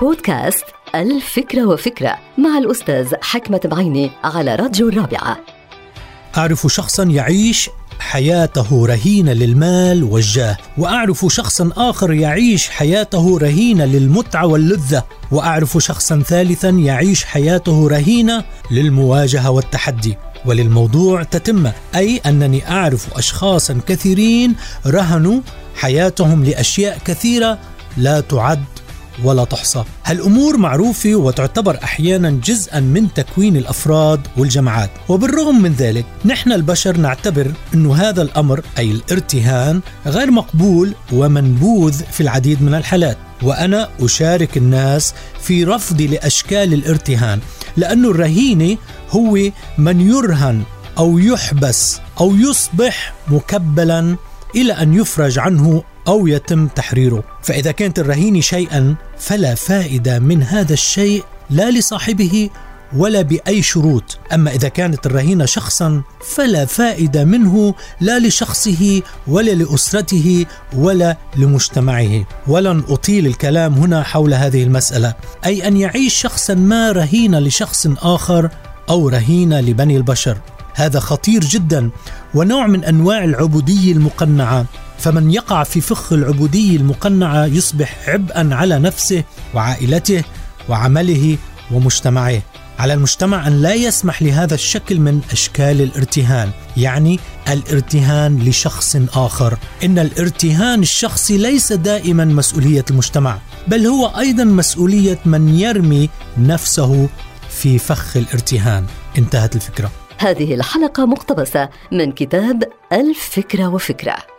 بودكاست الفكرة وفكرة مع الأستاذ حكمة بعيني على راديو الرابعة. أعرف شخصا يعيش حياته رهينة للمال والجاه وأعرف شخصا آخر يعيش حياته رهينة للمتعة واللذة وأعرف شخصا ثالثا يعيش حياته رهينة للمواجهة والتحدي. وللموضوع تتمه أي أنني أعرف اشخاصا كثيرين رهنوا حياتهم لأشياء كثيرة لا تعد ولا تحصى. هالأمور معروفة وتعتبر أحيانا جزءا من تكوين الأفراد والجماعات. وبالرغم من ذلك نحن البشر نعتبر أن هذا الأمر أي الارتهان غير مقبول ومنبوذ في العديد من الحالات. وأنا أشارك الناس في رفضي لأشكال الارتهان لأن الرهينة هو من يرهن أو يحبس أو يصبح مكبلا إلى أن يفرج عنه أو يتم تحريره. فإذا كانت الرهينة شيئا فلا فائدة من هذا الشيء لا لصاحبه ولا بأي شروط. أما إذا كانت الرهينة شخصا فلا فائدة منه لا لشخصه ولا لأسرته ولا لمجتمعه. ولن أطيل الكلام هنا حول هذه المسألة. أي أن يعيش شخصا ما رهينة لشخص آخر أو رهينة لبني البشر. هذا خطير جدا ونوع من أنواع العبودية المقنعة. فمن يقع في فخ العبوديه المقنعه يصبح عبئا على نفسه وعائلته وعمله ومجتمعه على المجتمع أن لا يسمح لهذا الشكل من أشكال الارتهان، يعني الارتهان لشخص آخر، إن الارتهان الشخصي ليس دائما مسؤولية المجتمع، بل هو أيضا مسؤولية من يرمي نفسه في فخ الارتهان. انتهت الفكرة. هذه الحلقة مقتبسة من كتاب الفكرة وفكرة